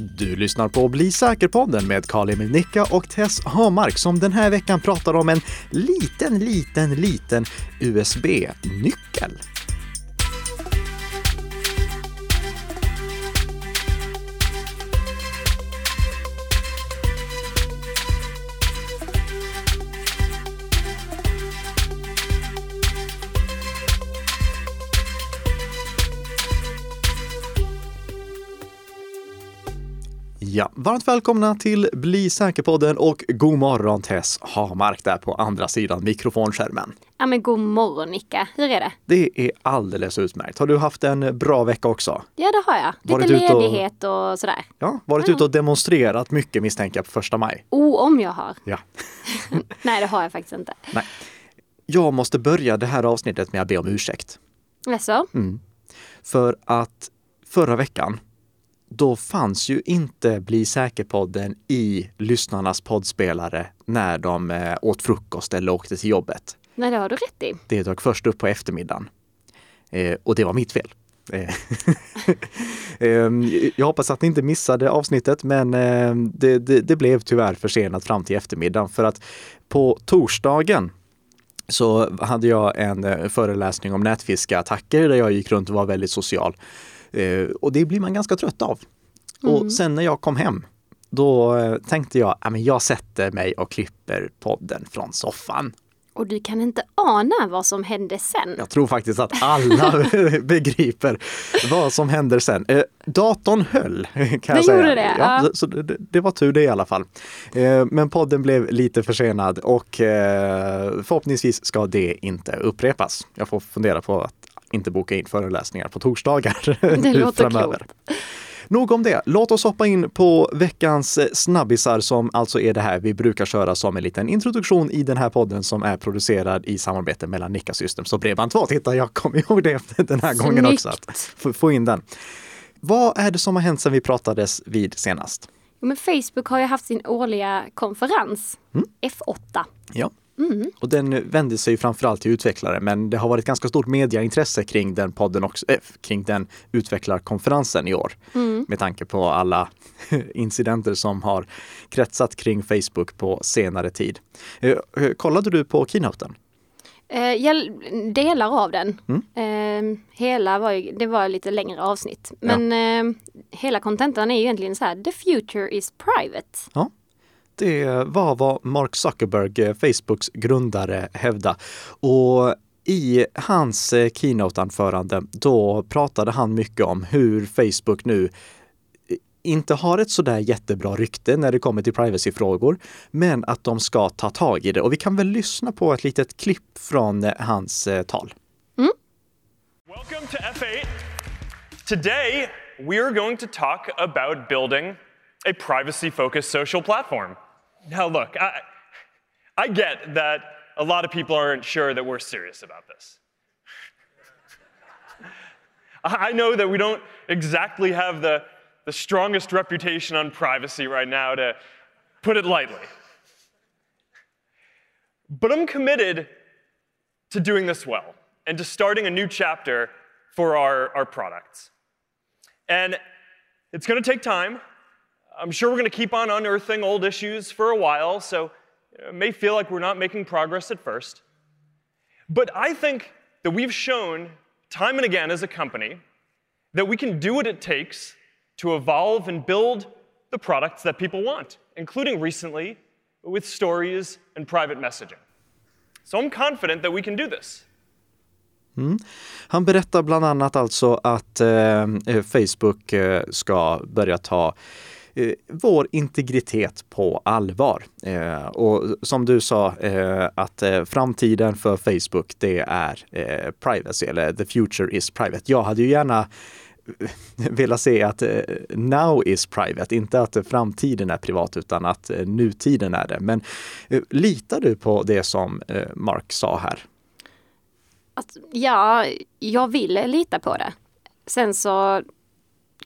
Du lyssnar på Bli säker-podden med Karl-Emil Nicka och Tess Hamark som den här veckan pratar om en liten, liten, liten USB-nyckel. Ja, varmt välkomna till Bli säker-podden och god morgon Tess Hamark där på andra sidan mikrofonskärmen. Ja men god morgon Nicka, hur är det? Det är alldeles utmärkt. Har du haft en bra vecka också? Ja det har jag. Lite Varit ute och- ledighet och sådär. Ja, varit Ja. ute och demonstrerat mycket misstänker jag på första maj. Oh, om jag har. Ja. Nej det har jag faktiskt inte. Nej. Jag måste börja det här avsnittet med att be om ursäkt. Alltså, För att förra veckan, då fanns ju inte Bli säker-podden i lyssnarnas poddspelare när de eh, åt frukost eller åkte till jobbet. nej det har du rätt i. Det dök först upp på eftermiddagen. Eh, och det var mitt fel. Eh, ehm, jag hoppas att ni inte missade avsnittet, men eh, det, det, det blev tyvärr försenat fram till eftermiddagen för att på torsdagen så hade jag en föreläsning om nätfiskeattacker där jag gick runt och var väldigt social. Eh, och det blir man ganska trött av. Och sen när jag kom hem, då eh, tänkte jag, att jag sätter mig och klipper podden från soffan. Och du kan inte ana vad som hände sen. Jag tror faktiskt att alla begriper vad som händer sen. Eh, datorn höll, kan jag säga. gjorde det, ja. så- Så det, det var tur det i alla fall. Eh, men podden blev lite försenad och eh, förhoppningsvis ska det inte upprepas. Jag får fundera på att inte boka in föreläsningar på torsdagar Det låter framöver. klokt. Nog om det. Låt oss hoppa in på veckans eh, snabbisar som alltså är det här vi brukar köra som en liten introduktion i den här podden som är producerad i samarbete mellan Nika Systems och Bredband2. Titta, jag kom ihåg det den här gången också. Att Snyggt. få, få in den. Vad är det som har hänt sedan vi pratades vid senast? Jo, Men Facebook har ju haft sin årliga konferens, Mm. F8. Ja. Mm. Och den vände sig framförallt till utvecklare, men det har varit ganska stort mediaintresse kring den podden också, äh, kring den utvecklarkonferensen i år. Mm. Med tanke på alla incidenter som har kretsat kring Facebook på senare tid. Eh, eh, Kollade du på keynoten? Jag, delar av den. Mm. Eh, hela var ju, det var lite längre avsnitt. Men eh, hela kontentan är ju egentligen så här, the future is private. Ja. Det var vad Mark Zuckerberg, eh, Facebooks grundare, hävdade. Och i hans eh, keynote-anförande, då pratade han mycket om hur Facebook nu eh, inte har ett sådär jättebra rykte när det kommer till privacyfrågor, men att de ska ta tag i det. Och vi kan väl lyssna på ett litet klipp från hans tal. Welcome to F8. Today, we're going to talk about building a privacy focused social platform. Now, look, I, I get that a lot of people aren't sure that we're serious about this. I know that we don't exactly have the, the strongest reputation on privacy right now, to put it lightly. But I'm committed to doing this well and to starting a new chapter for our, our products. And it's going to take time. I'm sure we're going to keep on unearthing old issues for a while, so it may feel like we're not making progress at first. But I think that we've shown time and again as a company that we can do what it takes to evolve and build the products that people want, including recently with stories and private messaging. So I'm confident that we can do this. Han berättar bland annat alltså att eh, Facebook eh, ska börja ta eh, vår integritet på allvar. Eh, och som du sa, eh, att eh, framtiden för Facebook, det är eh, privacy, eller the future is private. Jag hade ju gärna vilja eh, velat se att eh, now is private, inte att framtiden är privat, utan att eh, nutiden är det. Men litar du på det som Mark sa här? Att, ja, jag vill lita på det. Sen så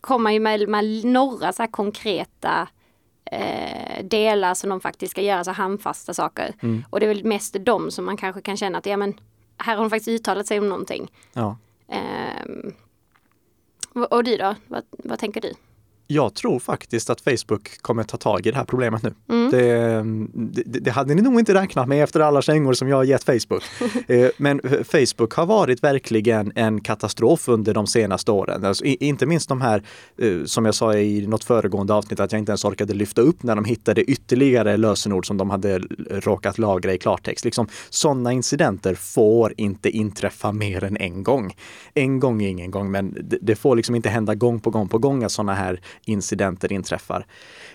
kommer man ju med, med några så här konkreta eh, delar som de faktiskt ska göra, så handfasta saker. Och det är väl mest de som man kanske kan känna att ja men här har de faktiskt uttalat sig om någonting. Ja. Och- och du då? Vad, vad tänker du? Jag tror faktiskt att Facebook kommer ta tag i det här problemet nu. Mm. Det, det, det, hade ni nog inte räknat med efter alla kängor som jag har gett Facebook. Eh, men Facebook har varit verkligen en katastrof under de senaste åren. Alltså, inte minst de här, eh, som jag sa i något föregående avsnitt, att jag inte ens orkade lyfta upp när de hittade ytterligare lösenord som de hade råkat lagra i klartext. Liksom, sådana incidenter får inte inträffa mer än en gång. En gång är ingen gång, men det, får liksom inte hända gång på gång på gång att sådana här incidenter inträffar.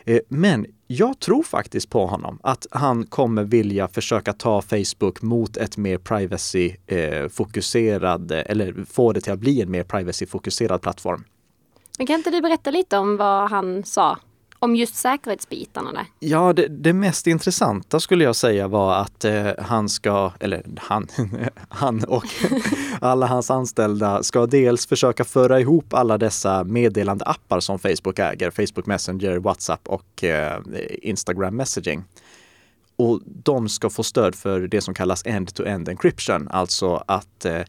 Eh, men jag tror faktiskt på honom, att han kommer vilja försöka ta Facebook mot ett mer privacy-fokuserad, eh, eller få det till att bli en mer privacy-fokuserad plattform. Men kan inte du berätta lite om vad han sa om just säkerhetsbitarna? Där? Ja, det, det, mest intressanta skulle jag säga var att eh, han ska, eller han, han och alla hans anställda ska dels försöka föra ihop alla dessa meddelandeappar som Facebook äger, Facebook Messenger, WhatsApp och eh, Instagram Messaging. Och de ska få stöd för det som kallas end-to-end -end encryption, alltså att eh,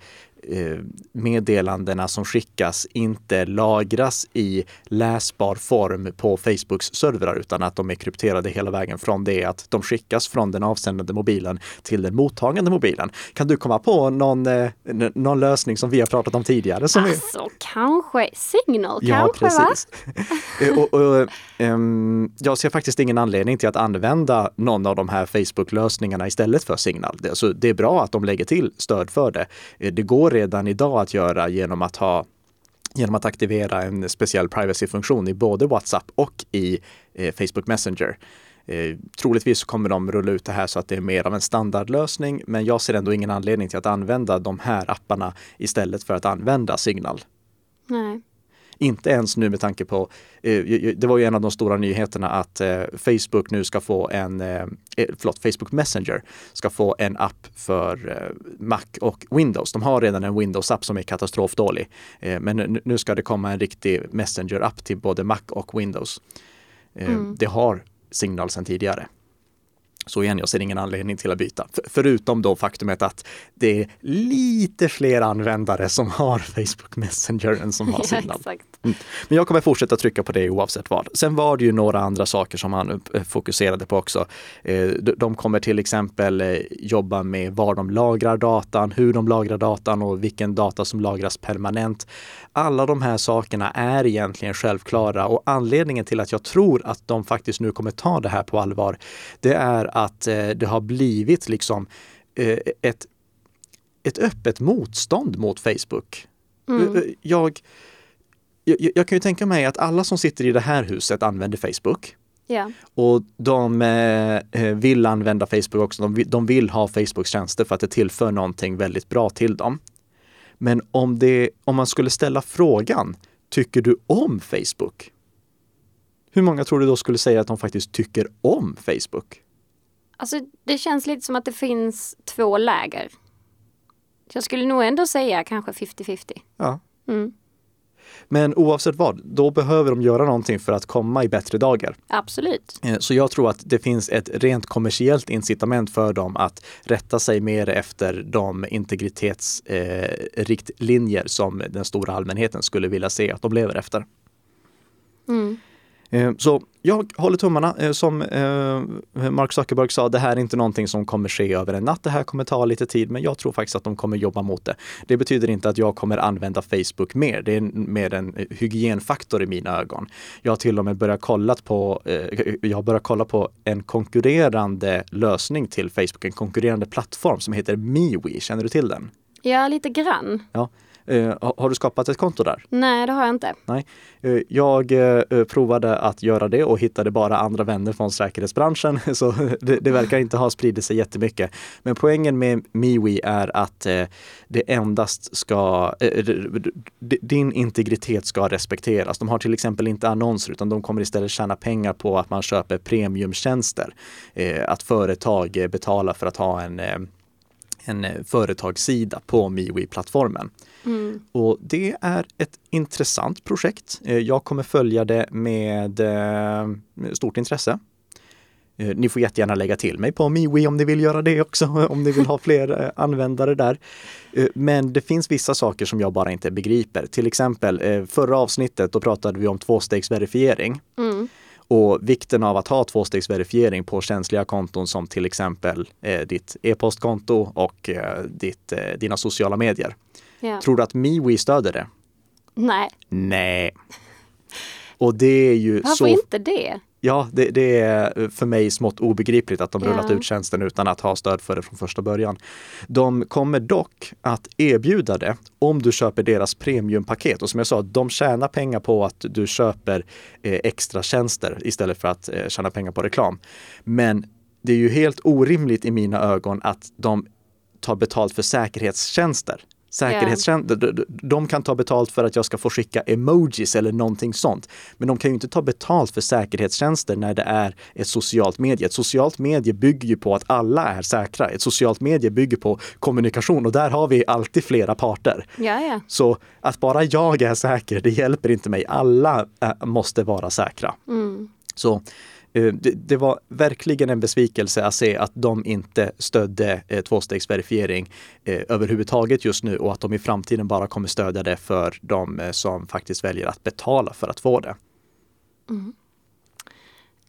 meddelandena som skickas inte lagras i läsbar form på Facebooks servrar utan att de är krypterade hela vägen från det att de skickas från den avsändande mobilen till den mottagande mobilen. Kan du komma på någon, eh, någon lösning som vi har pratat om tidigare? Som alltså är... kanske Signal, ja, kanske precis. va? Eh, och, och, um, jag ser faktiskt ingen anledning till att använda någon av de här Facebook-lösningarna istället för Signal. Det, alltså, det är bra att de lägger till stöd för det. Det går redan idag att göra genom att ha genom att aktivera en speciell privacy-funktion i både WhatsApp och i eh, Facebook Messenger. Eh, troligtvis kommer de rulla ut det här så att det är mer av en standardlösning, men jag ser ändå ingen anledning till att använda de här apparna istället för att använda Signal. Nej. Inte ens nu med tanke på, eh, det var ju en av de stora nyheterna att eh, Facebook nu ska få en, eh, förlåt, Facebook Messenger ska få en app för Mac och Windows. De har redan en Windows-app som är katastrofdålig. Men nu ska det komma en riktig Messenger-app till både Mac och Windows. Mm. Det har Signal sedan tidigare. Så igen, jag ser ingen anledning till att byta. För, förutom då faktumet att det är lite fler användare som har Facebook Messenger än som har Signal. Ja, mm. Men jag kommer fortsätta trycka på det oavsett vad. Sen var det ju några andra saker som han eh, fokuserade på också. Eh, de kommer till exempel eh, jobba med var de lagrar datan, hur de lagrar datan och vilken data som lagras permanent. Alla de här sakerna är egentligen självklara och anledningen till att jag tror att de faktiskt nu kommer ta det här på allvar, det är att det har blivit liksom ett ett öppet motstånd mot Facebook. Mm. Eh, jag, jag, jag, kan ju tänka mig att alla som sitter i det här huset använder Facebook. Ja. Och de eh, eh vill använda Facebook också. De vill, de vill ha Facebooks tjänster för att det tillför någonting väldigt bra till dem. Men om, det, om man skulle ställa frågan, tycker du om Facebook? Hur många tror du då skulle säga att de faktiskt tycker om Facebook? Alltså det känns lite som att det finns två läger. Jag skulle nog ändå säga kanske 50-50. Ja. Mm. Men oavsett vad, då behöver de göra någonting för att komma i bättre dagar. Absolut. Eh, så jag tror att det finns ett rent kommersiellt incitament för dem att rätta sig mer efter de integritetsriktlinjer eh, som den stora allmänheten skulle vilja se att de lever efter. Mm. Eh, så jag håller tummarna. Eh, som eh, Mark Zuckerberg sa, det här är inte någonting som kommer ske över en natt. Det här kommer ta lite tid, men jag tror faktiskt att de kommer jobba mot det. Det betyder inte att jag kommer använda Facebook mer. Det är mer en hygienfaktor i mina ögon. Jag har till och med börjat kolla på, jag har börjat kolla på en konkurrerande lösning till Facebook, en konkurrerande plattform som heter MeWe. Känner du till den? Ja, lite grann. Ja. Eh, har du skapat ett konto där? Nej, det har jag inte. Nej. Eh, jag eh, provade att göra det och hittade bara andra vänner från säkerhetsbranschen, så det, det verkar inte ha spridit sig jättemycket. Men poängen med MeWe är att det endast ska, din integritet ska respekteras. De har till exempel inte annonser utan de kommer istället tjäna pengar på att man köper premiumtjänster. Att företag betalar för att ha en en företagssida på MeWe-plattformen. Mm. Och det är ett intressant projekt. Eh, jag kommer följa det med eh, stort intresse. Eh, ni får jättegärna lägga till mig på MeWe om ni vill göra det också, om ni vill ha fler användare där. Men det finns vissa saker som jag bara inte begriper. Till exempel förra avsnittet, då pratade vi om tvåstegsverifiering. Mm. Och vikten av att ha tvåstegsverifiering på känsliga konton som till exempel ditt e-postkonto och ditt, dina sociala medier. Ja. Tror du att MeWe stöder det? Nej. Nej. Och det är ju Varför så... inte det? Ja, det, det, är för mig smått obegripligt att de rullat ja. ut tjänsten utan att ha stöd för det från första början. De kommer dock att erbjuda det om du köper deras premiumpaket. Och som jag sa, de tjänar pengar på att du köper eh, extra tjänster istället för att eh, tjäna pengar på reklam. Men det är ju helt orimligt i mina ögon att de tar betalt för säkerhetstjänster. Säkerhetstjänster, yeah. de kan ta betalt för att jag ska få skicka emojis eller någonting sånt. Men de kan ju inte ta betalt för säkerhetstjänster när det är ett socialt medie. Ett socialt medie bygger ju på att alla är säkra. Ett socialt medie bygger på kommunikation och där har vi alltid flera parter. Ja, ja. Så att bara jag är säker, det hjälper inte mig. Alla äh, måste vara säkra. Mm. Så Eh, det, var verkligen en besvikelse att se att de inte stödde eh, tvåstegsverifiering eh, överhuvudtaget just nu och att de i framtiden bara kommer stödja det för de som faktiskt väljer att betala för att få det. Mm.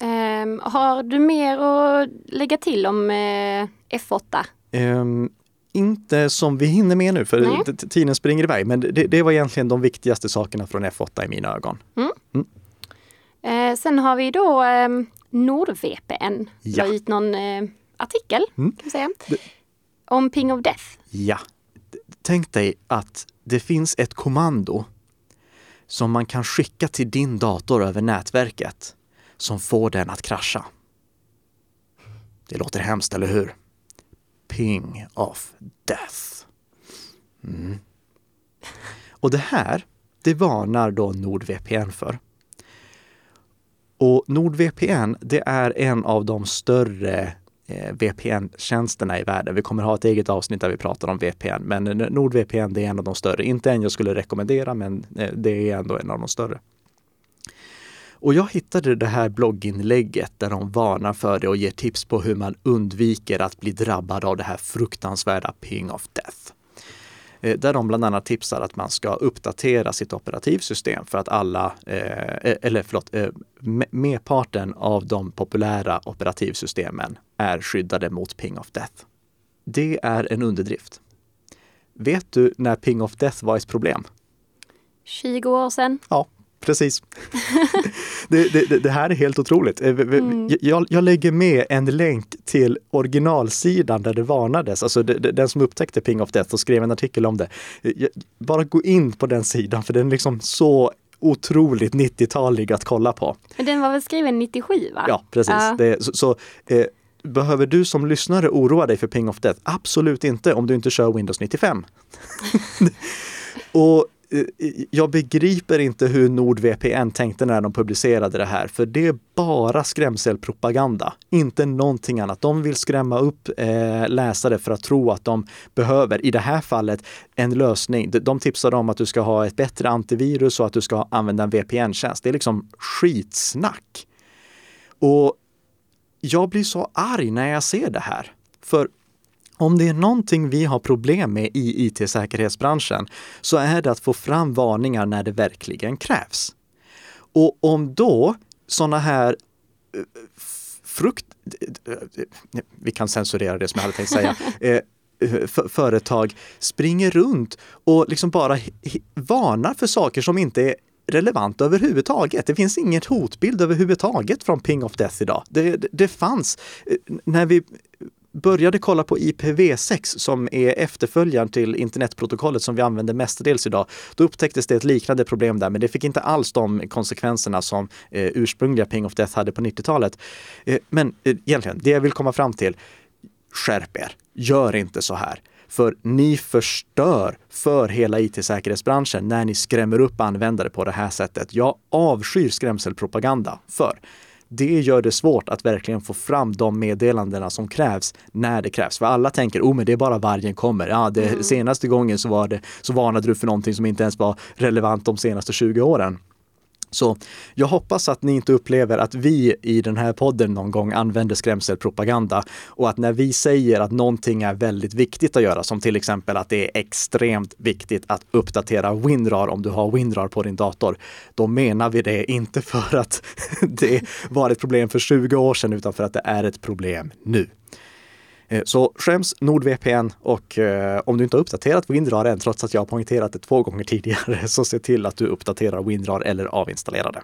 Um, har du mer att lägga till om uh, F8? Um, inte som vi hinner med nu, för tiden springer iväg. Men det, det, var egentligen de viktigaste sakerna från F8 i mina ögon. Mm. Mm. Eh, sen har vi då eh, NordVPN. Ja. ut någon eh, artikel mm. kan säga, det... om Ping of Death. Ja. Tänk dig att det finns ett kommando som man kan skicka till din dator över nätverket som får den att krascha. Det låter hemskt, eller hur? Ping of Death. Mm. Och det här, det varnar då NordVPN för. Och NordVPN, det är en av de större eh, VPN-tjänsterna i världen. Vi kommer ha ett eget avsnitt där vi pratar om VPN, men eh, NordVPN det är en av de större. Inte en jag skulle rekommendera, men eh, det är ändå en av de större. Och jag hittade det här blogginlägget där de varnar för det och ger tips på hur man undviker att bli drabbad av det här fruktansvärda ping of death. Eh, där de bland annat tipsar att man ska uppdatera sitt operativsystem för att alla, eh, eller förlåt, eh, merparten av de populära operativsystemen är skyddade mot ping of death. Det är en underdrift. Vet du när ping of death var ett problem? 20 år sedan. Ja, Precis. det, det, det, här är helt otroligt. Eh, mm. Jag, jag, lägger med en länk till originalsidan där det varnades, alltså den som upptäckte Ping of Death och skrev en artikel om det. Eh, bara gå in på den sidan för den är liksom så otroligt 90-talig att kolla på. Men den var väl skriven 97 va? Ja, precis. Ja. Det, så, så eh, Behöver du som lyssnare oroa dig för Ping of Death? Absolut inte om du inte kör Windows 95. och Eh, eh, jag begriper inte hur NordVPN tänkte när de publicerade det här, för det är bara skrämselpropaganda, inte någonting annat. De vill skrämma upp eh, läsare för att tro att de behöver, i det här fallet, en lösning. De tipsar om att du ska ha ett bättre antivirus och att du ska använda en VPN-tjänst. Det är liksom skitsnack. Och jag blir så arg när jag ser det här. För om det är någonting vi har problem med i IT-säkerhetsbranschen så är det att få fram varningar när det verkligen krävs. Och om då sådana här eh, frukt... Vi kan censurera det som jag hade tänkt säga. Eh, företag springer runt och liksom bara varnar för saker som inte är relevanta överhuvudtaget. Det finns ingen hotbild överhuvudtaget från Ping of Death idag. Det, det, det fanns eh, när vi började kolla på IPv6 som är efterföljaren till internetprotokollet som vi använder mestadels idag, då upptäcktes det ett liknande problem där, men det fick inte alls de konsekvenserna som eh, ursprungliga Ping of Death hade på 90-talet. Eh, men eh, egentligen, det jag vill komma fram till, skärp er, gör inte så här. För ni förstör för hela IT-säkerhetsbranschen när ni skrämmer upp användare på det här sättet. Jag avskyr skrämselpropaganda för det gör det svårt att verkligen få fram de meddelandena som krävs när det krävs. För alla tänker, oh men det är bara vargen kommer. Ja, det, mm. senaste gången så, var det, så varnade du för någonting som inte ens var relevant de senaste 20 åren. Så jag hoppas att ni inte upplever att vi i den här podden någon gång använder skrämselpropaganda och att när vi säger att någonting är väldigt viktigt att göra, som till exempel att det är extremt viktigt att uppdatera WinRAR om du har WinRAR på din dator, då menar vi det inte för att det var ett problem för 20 år sedan, utan för att det är ett problem nu. Eh, så skäms NordVPN och eh, om du inte har uppdaterat WinRAR än, trots att jag har poängterat det två gånger tidigare, så se till att du uppdaterar WinRAR eller avinstallerar det.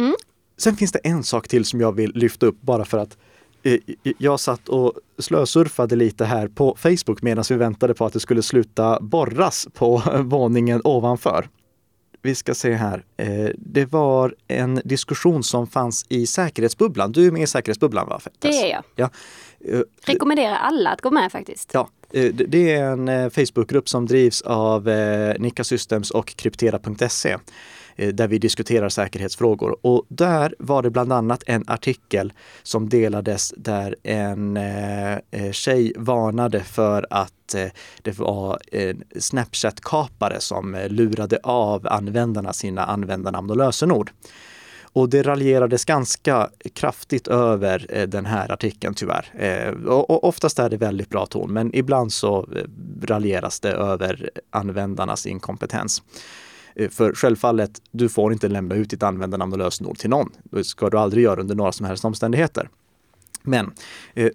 Mm. Sen finns det en sak till som jag vill lyfta upp bara för att eh, jag satt och slösurfade lite här på Facebook medan vi väntade på att det skulle sluta borras på våningen ovanför. Vi ska se här. Det var en diskussion som fanns i säkerhetsbubblan. Du är med i säkerhetsbubblan va? Det är jag. Ja. Eh, Rekommenderar alla att gå med faktiskt. Ja, eh, det är en Facebookgrupp som drivs av Nika Systems och kryptera.se där vi diskuterar säkerhetsfrågor. Och där var det bland annat en artikel som delades där en tjej varnade för att det var en Snapchat-kapare som lurade av användarna sina användarnamn och lösenord. Och det raljerades ganska kraftigt över eh, den här artikeln tyvärr. Eh, och oftast är det väldigt bra ton, men ibland så eh, raljeras det över användarnas inkompetens. För självfallet, du får inte lämna ut ditt användarnamn och lösenord till någon. Det ska du aldrig göra under några som helst omständigheter. Men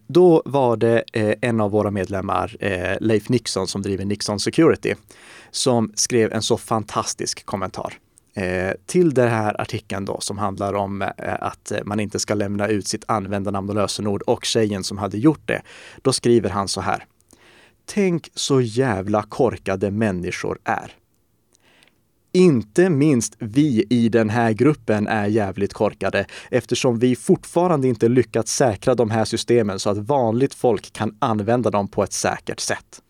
då var det en av våra medlemmar, Leif Nixon, som driver Nixon Security, som skrev en så fantastisk kommentar. Eh, till den här artikeln då som handlar om eh, att man inte ska lämna ut sitt användarnamn och lösenord och tjejen som hade gjort det. Då skriver han så här. Tänk så jävla korkade människor är. Inte minst vi i den här gruppen är jävligt korkade eftersom vi fortfarande inte lyckats säkra de här systemen så att vanligt folk kan använda dem på ett säkert sätt.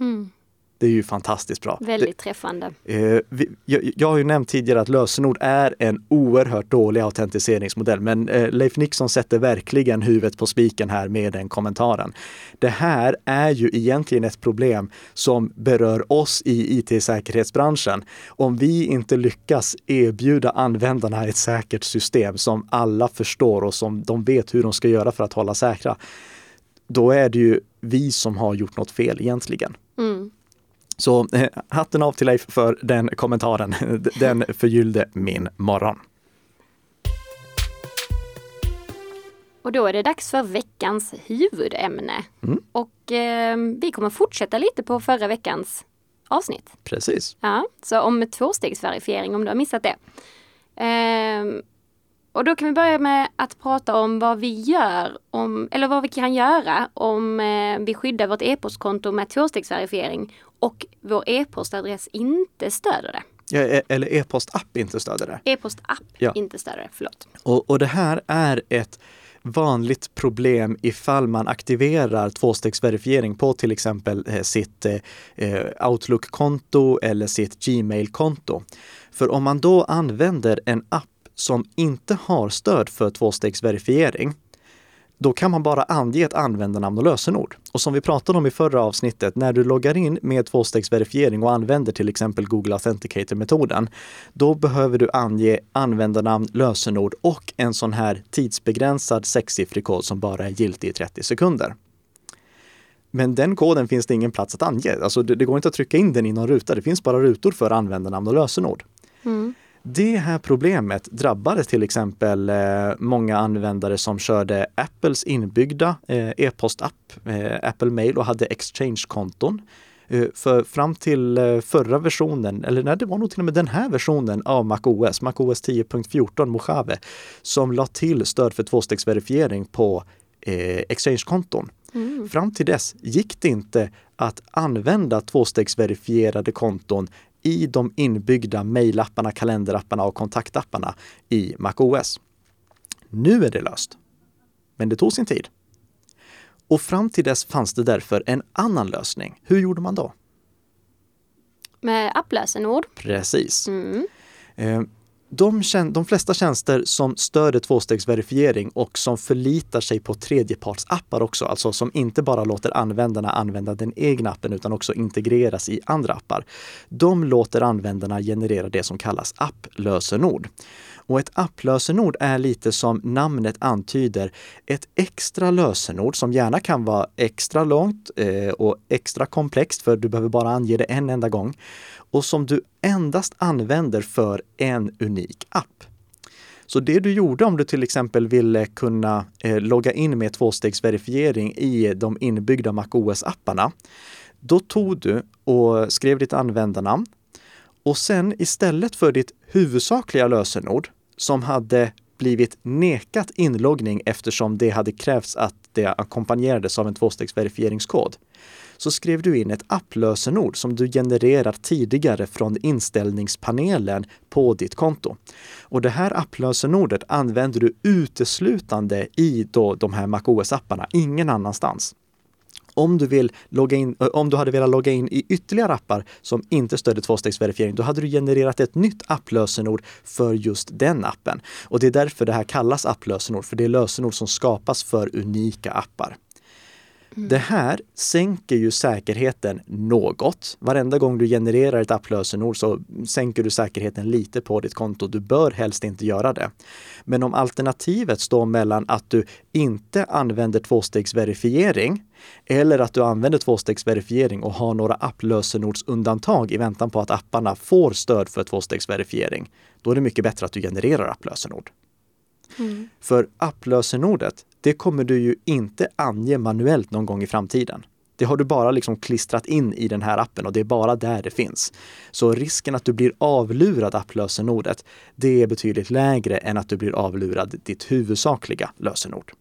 Mm. Det är ju fantastiskt bra. Väldigt träffande. Eh, vi, jag, jag, har ju nämnt tidigare att lösenord är en oerhört dålig autentiseringsmodell, men eh, Leif Nixon sätter verkligen huvudet på spiken här med den kommentaren. Det här är ju egentligen ett problem som berör oss i IT-säkerhetsbranschen. Om vi inte lyckas erbjuda användarna ett säkert system som alla förstår och som de vet hur de ska göra för att hålla säkra, då är det ju vi som har gjort något fel egentligen. Mm. Så eh, hatten av till Leif för den kommentaren. Den förgyllde min morgon. Och då är det dags för veckans huvudämne. Mm. Och eh, vi kommer fortsätta lite på förra veckans avsnitt. Precis. Ja, så om tvåstegsverifiering om du har missat det. Eh, och då kan vi börja med att prata om vad vi gör, om, eller vad vi kan göra om eh, vi skyddar vårt e-postkonto med tvåstegsverifiering och vår e-postadress inte stöder det. Ja, e- eller e-postapp inte stöder det. E-postapp ja. inte stöder det, förlåt. Och, och det här är ett vanligt problem ifall man aktiverar tvåstegsverifiering på till exempel eh, sitt eh, Outlook-konto eller sitt Gmail-konto. För om man då använder en app som inte har stöd för tvåstegsverifiering, då kan man bara ange ett användarnamn och lösenord. Och som vi pratade om i förra avsnittet, när du loggar in med tvåstegsverifiering och använder till exempel Google Authenticator-metoden, då behöver du ange användarnamn, lösenord och en sån här tidsbegränsad sexsiffrig kod som bara är giltig i 30 sekunder. Men den koden finns det ingen plats att ange. Alltså det, det går inte att trycka in den i någon ruta. Det finns bara rutor för användarnamn och lösenord. Mm. Det här problemet drabbade till exempel eh, många användare som körde Apples inbyggda eh, e-postapp, eh, Apple Mail och hade Exchange-konton. För fram till förra versionen, eller nej, det var nog till och med den här versionen av MacOS, MacOS 10.14 Mojave, som la till stöd för tvåstegsverifiering på Exchange-konton. Mm. Fram till dess gick det inte att använda tvåstegsverifierade konton i de inbyggda mejlapparna, kalenderapparna och kontaktapparna i MacOS. Nu är det löst. Men det tog sin tid. Och fram till dess fanns det därför en annan lösning. Hur gjorde man då? Med applösenord. Precis. Mm. De, de flesta tjänster som stöder tvåstegsverifiering och som förlitar sig på tredjepartsappar också, alltså som inte bara låter användarna använda den egna appen utan också integreras i andra appar. De låter användarna generera det som kallas applösenord. Och ett applösenord är lite som namnet antyder, ett extra lösenord som gärna kan vara extra långt eh, och extra komplext för du behöver bara ange det en enda gång och som du endast använder för en unik app. Så det du gjorde om du till exempel ville kunna eh, logga in med tvåstegsverifiering i de inbyggda MacOS-apparna, då tog du och skrev ditt användarnamn och sen istället för ditt huvudsakliga lösenord som hade blivit nekat inloggning eftersom det hade krävts att det ackompanjerades av en tvåstegsverifieringskod, så skrev du in ett applösenord som du genererar tidigare från inställningspanelen på ditt konto. Och det här applösenordet använder du uteslutande i då de här MacOS-apparna, ingen annanstans. Om du, vill logga in, om du hade velat logga in i ytterligare appar som inte stödde tvåstegsverifiering, då hade du genererat ett nytt applösenord för just den appen. Och det är därför det här kallas applösenord, för det är lösenord som skapas för unika appar. Mm. Det här sänker ju säkerheten något. Varenda gång du genererar ett applösenord så sänker du säkerheten lite på ditt konto. Du bör helst inte göra det. Men om alternativet står mellan att du inte använder tvåstegsverifiering eller att du använder tvåstegsverifiering och har några applösenordsundantag i väntan på att apparna får stöd för tvåstegsverifiering, då är det mycket bättre att du genererar applösenord. Mm. För applösenordet, det kommer du ju inte ange manuellt någon gång i framtiden. Det har du bara liksom klistrat in i den här appen och det är bara där det finns. Så risken att du blir avlurad applösenordet, det är betydligt lägre än att du blir avlurad ditt huvudsakliga lösenord.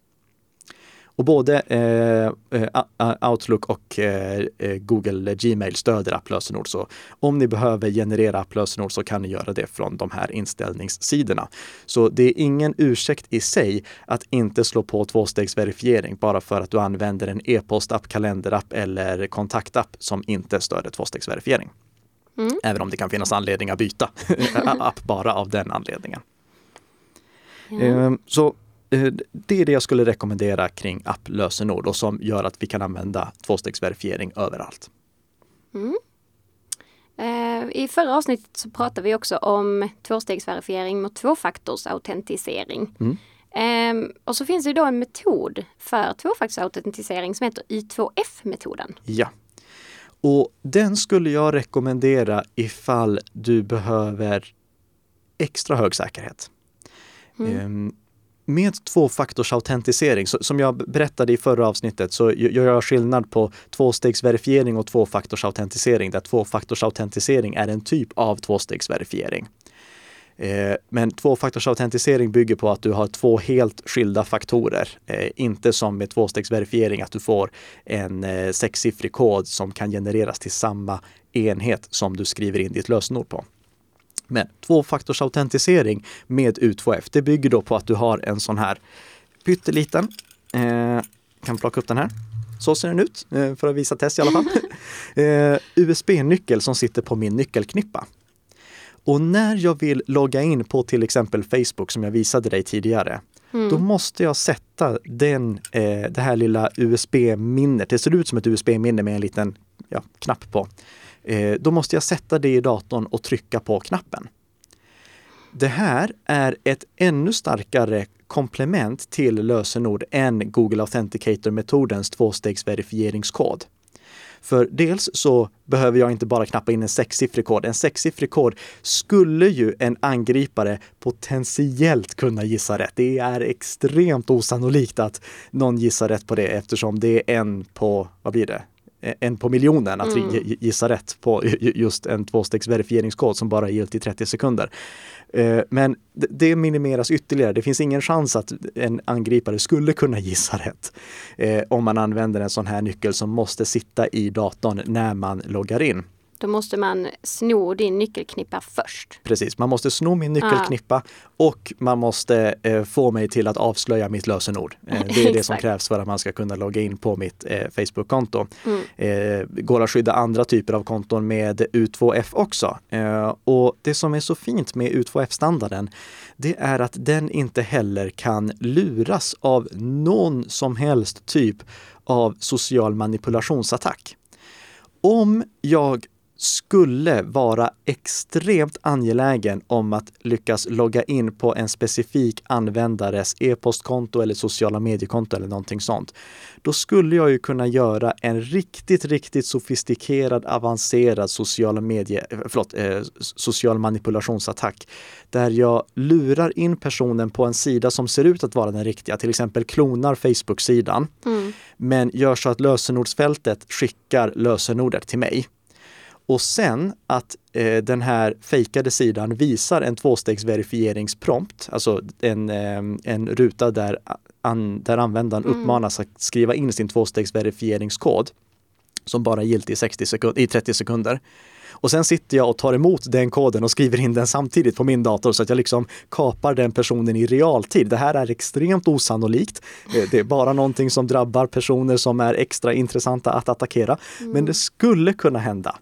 Och både eh, eh Outlook och eh, eh, Google Gmail stöder applösenord. Så om ni behöver generera applösenord så kan ni göra det från de här inställningssidorna. Så det är ingen ursäkt i sig att inte slå på tvåstegsverifiering bara för att du använder en e-postapp, kalenderapp eller kontaktapp som inte stöder tvåstegsverifiering. Mm. Även om det kan finnas anledning att byta app bara av den anledningen. Mm. Så Eh, det är det jag skulle rekommendera kring applösenord och som gör att vi kan använda tvåstegsverifiering överallt. Mm. Eh, I förra avsnittet så pratade vi också om tvåstegsverifiering mot tvåfaktorsautentisering. Mm. Ehm, och så finns det då en metod för tvåfaktorsautentisering som heter Y2F-metoden. Ja. Och den skulle jag rekommendera ifall du behöver extra hög säkerhet. Mm. Ehm, med tvåfaktorsautentisering, som jag berättade i förra avsnittet, så gör jag skillnad på tvåstegsverifiering och tvåfaktorsautentisering, där tvåfaktorsautentisering är en typ av tvåstegsverifiering. Eh, men tvåfaktorsautentisering bygger på att du har två helt skilda faktorer. Eh, inte som med tvåstegsverifiering att du får en eh, sexsiffrig kod som kan genereras till samma enhet som du skriver in ditt lösenord på. Men tvåfaktorsautentisering med U2F, det bygger då på att du har en sån här pytteliten, eh, kan plocka upp den här. Så ser den ut, eh, för att visa test i alla fall. eh, USB-nyckel som sitter på min nyckelknippa. Och när jag vill logga in på till exempel Facebook som jag visade dig tidigare, mm. då måste jag sätta den, eh, det här lilla USB-minnet, det ser ut som ett USB-minne med en liten ja, knapp på. Eh, då måste jag sätta det i datorn och trycka på knappen. Det här är ett ännu starkare komplement till lösenord än Google Authenticator-metodens tvåstegsverifieringskod. För dels så behöver jag inte bara knappa in en sexsiffrig kod. En sexsiffrig kod skulle ju en angripare potentiellt kunna gissa rätt. Det är extremt osannolikt att någon gissar rätt på det eftersom det är en på, vad blir det, en på miljonen att mm. gissa rätt på just en tvåstegsverifieringskod som bara är giltig i 30 sekunder. Eh, men det minimeras ytterligare. Det finns ingen chans att en angripare skulle kunna gissa rätt eh, om man använder en sån här nyckel som måste sitta i datorn när man loggar in. Då måste man sno din nyckelknippa först. Precis, man måste sno min nyckelknippa och man måste eh, få mig till att avslöja mitt lösenord. Eh, det är det som krävs för att man ska kunna logga in på mitt eh, Facebook-konto. Mm. Eh, går att skydda andra typer av konton med U2F också. Eh, och det som är så fint med U2F-standarden, det är att den inte heller kan luras av någon som helst typ av social manipulationsattack. Om jag skulle vara extremt angelägen om att lyckas logga in på en specifik användares e-postkonto eller sociala mediekonto eller någonting sånt, då skulle jag ju kunna göra en riktigt, riktigt sofistikerad, avancerad sociala medie, eh, förlåt, eh, social manipulationsattack där jag lurar in personen på en sida som ser ut att vara den riktiga, till exempel klonar Facebook-sidan, Mm. men gör så att lösenordsfältet skickar lösenordet till mig. Och sen att eh, den här fejkade sidan visar en tvåstegsverifieringsprompt, alltså en, eh, en ruta där, an, där användaren Mm. uppmanas att skriva in sin tvåstegsverifieringskod som bara är giltig i, 60 sekund, i 30 sekunder. Och sen sitter jag och tar emot den koden och skriver in den samtidigt på min dator så att jag liksom kapar den personen i realtid. Det här är extremt osannolikt. Eh, Det är bara någonting som drabbar personer som är extra intressanta att attackera. Men det skulle kunna hända.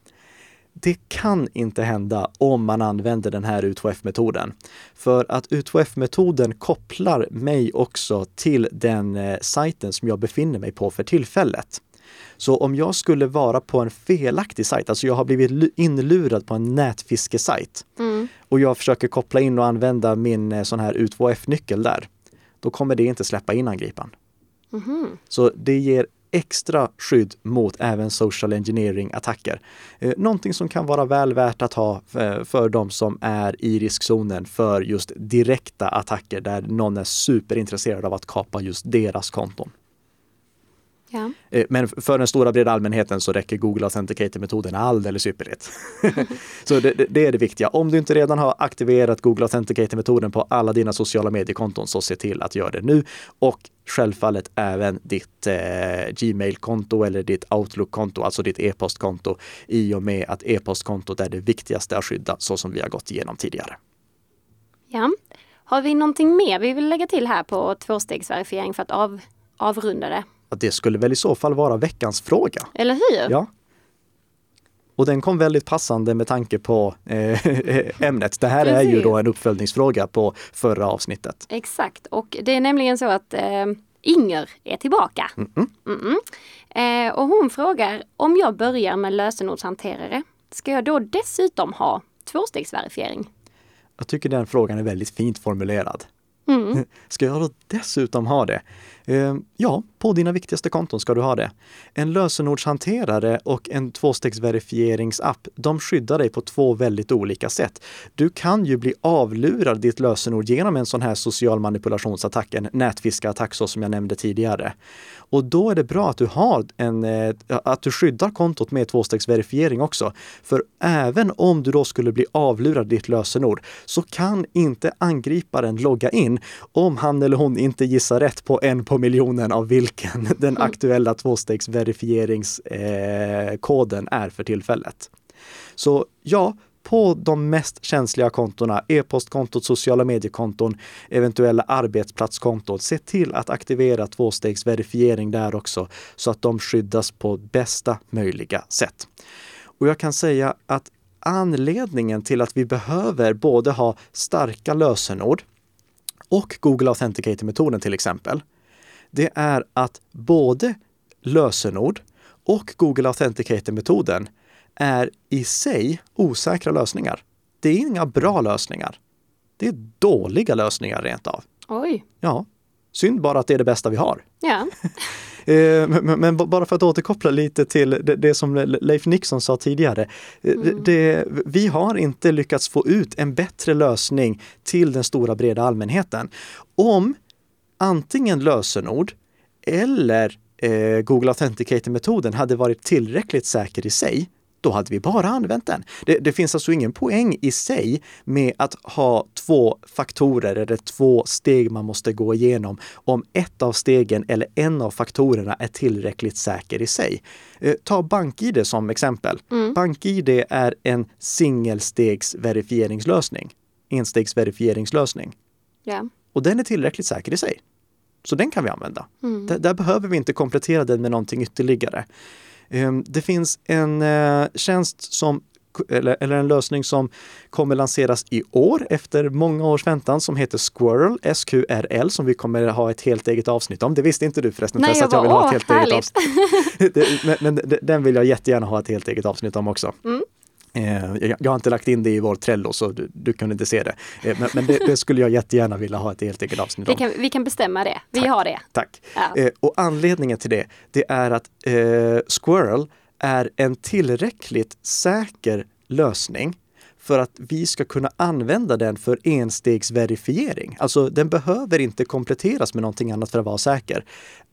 Det kan inte hända om man använder den här U2F-metoden. För att U2F-metoden kopplar mig också till den eh, sajten som jag befinner mig på för tillfället. Så om jag skulle vara på en felaktig sajt, alltså jag har blivit lu- inlurad på en nätfiskesajt Mm. och jag försöker koppla in och använda min eh, sån här U2F-nyckel där, då kommer det inte släppa in angriparen. Mhm. Så det ger extra skydd mot även social engineering-attacker. Eh, någonting som kan vara väl värt att ha eh, för de som är i riskzonen för just direkta attacker där någon är superintresserad av att kapa just deras konton. Ja. Eh, Men för den stora breda allmänheten så räcker Google Authenticator-metoden alldeles ypperligt. så det- det är det viktiga. Om du inte redan har aktiverat Google Authenticator-metoden på alla dina sociala mediekonton så se till att göra det nu. Och självfallet även ditt eh, Gmail-konto eller ditt Outlook-konto, alltså ditt e-postkonto, i och med att e-postkontot är det viktigaste att skydda så som vi har gått igenom tidigare. ja. Har vi någonting mer vi vill lägga till här på tvåstegsverifiering för att av, avrunda det? Det skulle väl i så fall vara veckans fråga. Eller hur? Ja. Och den kom väldigt passande med tanke på eh, ämnet. Det här är ju då en uppföljningsfråga på förra avsnittet. Exakt, och det är nämligen så att eh, Inger är tillbaka. Mm-mm. Mm-mm. Eh, och hon frågar om jag börjar med lösenordshanterare, ska jag då dessutom ha tvåstegsverifiering? Jag tycker den frågan är väldigt fint formulerad. Mm. Ska jag då dessutom ha det? Eh, ja, på dina viktigaste konton ska du ha det. En lösenordshanterare och en tvåstegsverifieringsapp, de skyddar dig på två väldigt olika sätt. Du kan ju bli avlurad ditt lösenord genom en sån här social manipulationsattack, en nätfiskeattack så som jag nämnde tidigare. Och då är det bra att du har en, eh, att du skyddar kontot med tvåstegsverifiering också. För även om du då skulle bli avlurad ditt lösenord så kan inte angriparen logga in om han eller hon inte gissar rätt på en på miljonen av vilken den aktuella tvåstegsverifieringskoden är för tillfället. Så ja, på de mest känsliga kontona, e-postkontot, sociala mediekonton, eventuella arbetsplatskonton, se till att aktivera tvåstegsverifiering där också så att de skyddas på bästa möjliga sätt. Och jag kan säga att anledningen till att vi behöver både ha starka lösenord och Google Authenticator-metoden till exempel, det är att både lösenord och Google Authenticator-metoden är i sig osäkra lösningar. Det är inga bra lösningar. Det är dåliga lösningar rent av. Oj, Ja, synd bara att det är det bästa vi har. ja. Eh, Men, men- bara för att återkoppla lite till det, det som Le- Leif Nixon sa tidigare. Eh, det- Det, vi har inte lyckats få ut en bättre lösning till den stora breda allmänheten. Om antingen lösenord eller eh, Google Authenticator-metoden hade varit tillräckligt säker i sig, då hade vi bara använt den. Det, det finns alltså ingen poäng i sig med att ha två faktorer eller två steg man måste gå igenom om ett av stegen eller en av faktorerna är tillräckligt säker i sig. Eh, ta BankID som exempel. Mm. BankID är en singelstegsverifieringslösning, enstegsverifieringslösning. Yeah. Och den är tillräckligt säker i sig. Så den kan vi använda. Mm. Där, där, behöver vi inte komplettera den med någonting ytterligare. Ehm, det finns en eh, tjänst som eller, eller, en lösning som kommer lanseras i år efter många års väntan som heter Squirrel, SQRL, som vi kommer ha ett helt eget avsnitt om. Det visste inte du förresten Nej, jag att jag vill ha ett helt härligt. eget avsnitt. men, men, den vill jag jättegärna ha ett helt eget avsnitt om också. Mm. Eh, jag har inte lagt in det i vår Trello så du, du kunde inte se det. Eh, men, men det, det, skulle jag jättegärna vilja ha ett helt eget avsnitt om. Vi kan, vi kan bestämma det. Vi Tack. har det. Tack. Ja. Eh, och anledningen till det, det är att eh, Squirrel är en tillräckligt säker lösning för att vi ska kunna använda den för enstegsverifiering. Alltså den behöver inte kompletteras med någonting annat för att vara säker.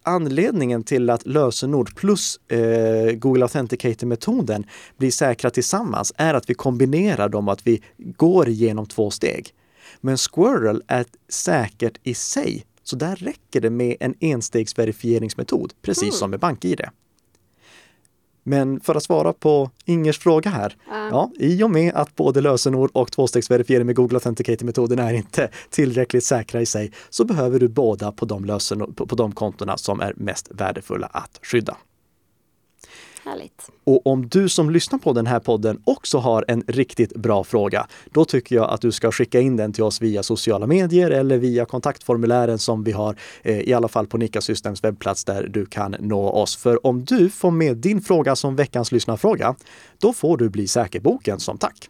Anledningen till att lösenord plus eh, Google Authenticator-metoden blir säkra tillsammans är att vi kombinerar dem och att vi går igenom två steg. Men Squirrel är säkert i sig, så där räcker det med en enstegsverifieringsmetod, precis mm. som med BankID. Men för att svara på Ingers fråga här. Uh. Ja, I och med att både lösenord och tvåstegsverifiering med Google Authenticator-metoden är inte tillräckligt säkra i sig så behöver du båda på de, lösenord, på, på de kontona som är mest värdefulla att skydda. Härligt. Och om du som lyssnar på den här podden också har en riktigt bra fråga, då tycker jag att du ska skicka in den till oss via sociala medier eller via kontaktformulären som vi har eh, i alla fall på Nika Systems webbplats där du kan nå oss. För om du får med din fråga som veckans lyssnarfråga, då får du bli säkerboken som tack.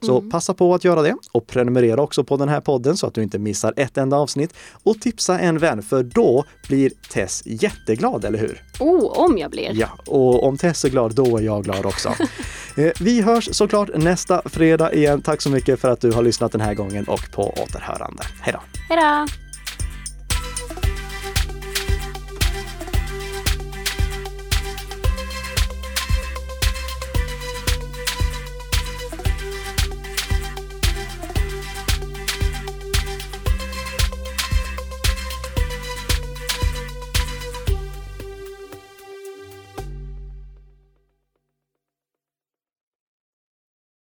Så mm. passa på att göra det och prenumerera också på den här podden så att du inte missar ett enda avsnitt. Och tipsa en vän för då blir Tess jätteglad, eller hur? Oh, om jag blir! Ja, och om Tess är glad, då är jag glad också. Eh, vi hörs såklart nästa fredag igen. Tack så mycket för att du har lyssnat den här gången och på återhörande. Hej då! Hej då!